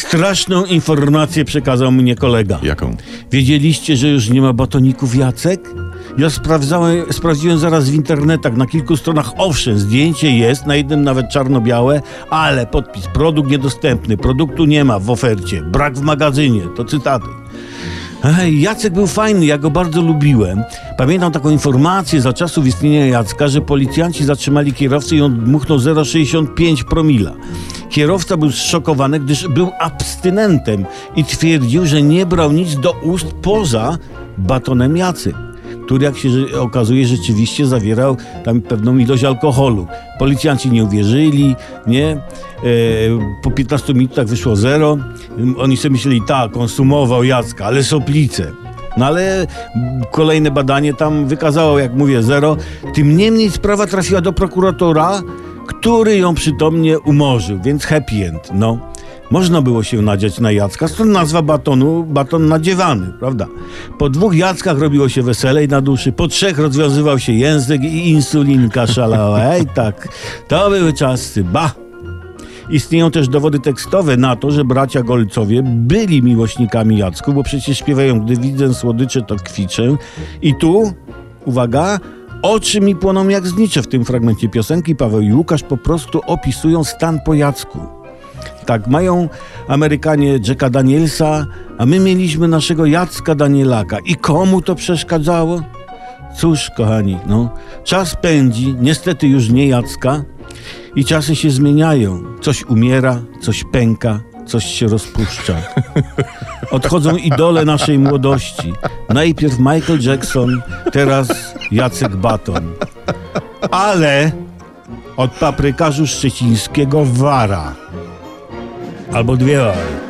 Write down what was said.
Straszną informację przekazał mnie kolega. Jaką? Wiedzieliście, że już nie ma batoników Jacek? Ja sprawdzałem, sprawdziłem zaraz w internetach, na kilku stronach owszem, zdjęcie jest, na jednym nawet czarno-białe, ale podpis, produkt niedostępny, produktu nie ma w ofercie, brak w magazynie, to cytaty. Ej, Jacek był fajny, ja go bardzo lubiłem. Pamiętam taką informację za czasów istnienia Jacka, że policjanci zatrzymali kierowcę i on dmuchnął 0,65 promila. Kierowca był zszokowany, gdyż był abstynentem i twierdził, że nie brał nic do ust poza batonem Jacek który jak się okazuje rzeczywiście zawierał tam pewną ilość alkoholu. Policjanci nie uwierzyli, nie? E, po 15 minutach wyszło zero. Oni sobie myśleli, tak, konsumował Jacka, ale soplice. No ale kolejne badanie tam wykazało, jak mówię, zero. Tym niemniej sprawa trafiła do prokuratora, który ją przytomnie umorzył, więc happy end, no. Można było się nadziać na Jacka, stąd nazwa batonu, baton nadziewany, prawda? Po dwóch Jackach robiło się weselej na duszy, po trzech rozwiązywał się język i insulinka szalała. Ej, tak, to były czasy, ba! Istnieją też dowody tekstowe na to, że bracia Golcowie byli miłośnikami Jacku, bo przecież śpiewają, gdy widzę słodycze, to kwiczę. I tu, uwaga, oczy mi płoną jak znicze w tym fragmencie piosenki. Paweł i Łukasz po prostu opisują stan po Jacku. Tak, mają Amerykanie Jacka Danielsa, a my mieliśmy naszego Jacka Danielaka. I komu to przeszkadzało? Cóż, kochani, no, czas pędzi, niestety już nie Jacka i czasy się zmieniają. Coś umiera, coś pęka, coś się rozpuszcza. Odchodzą idole naszej młodości. Najpierw Michael Jackson, teraz Jacek Baton. Ale od paprykarzu szczecińskiego wara. Albo dwie wary.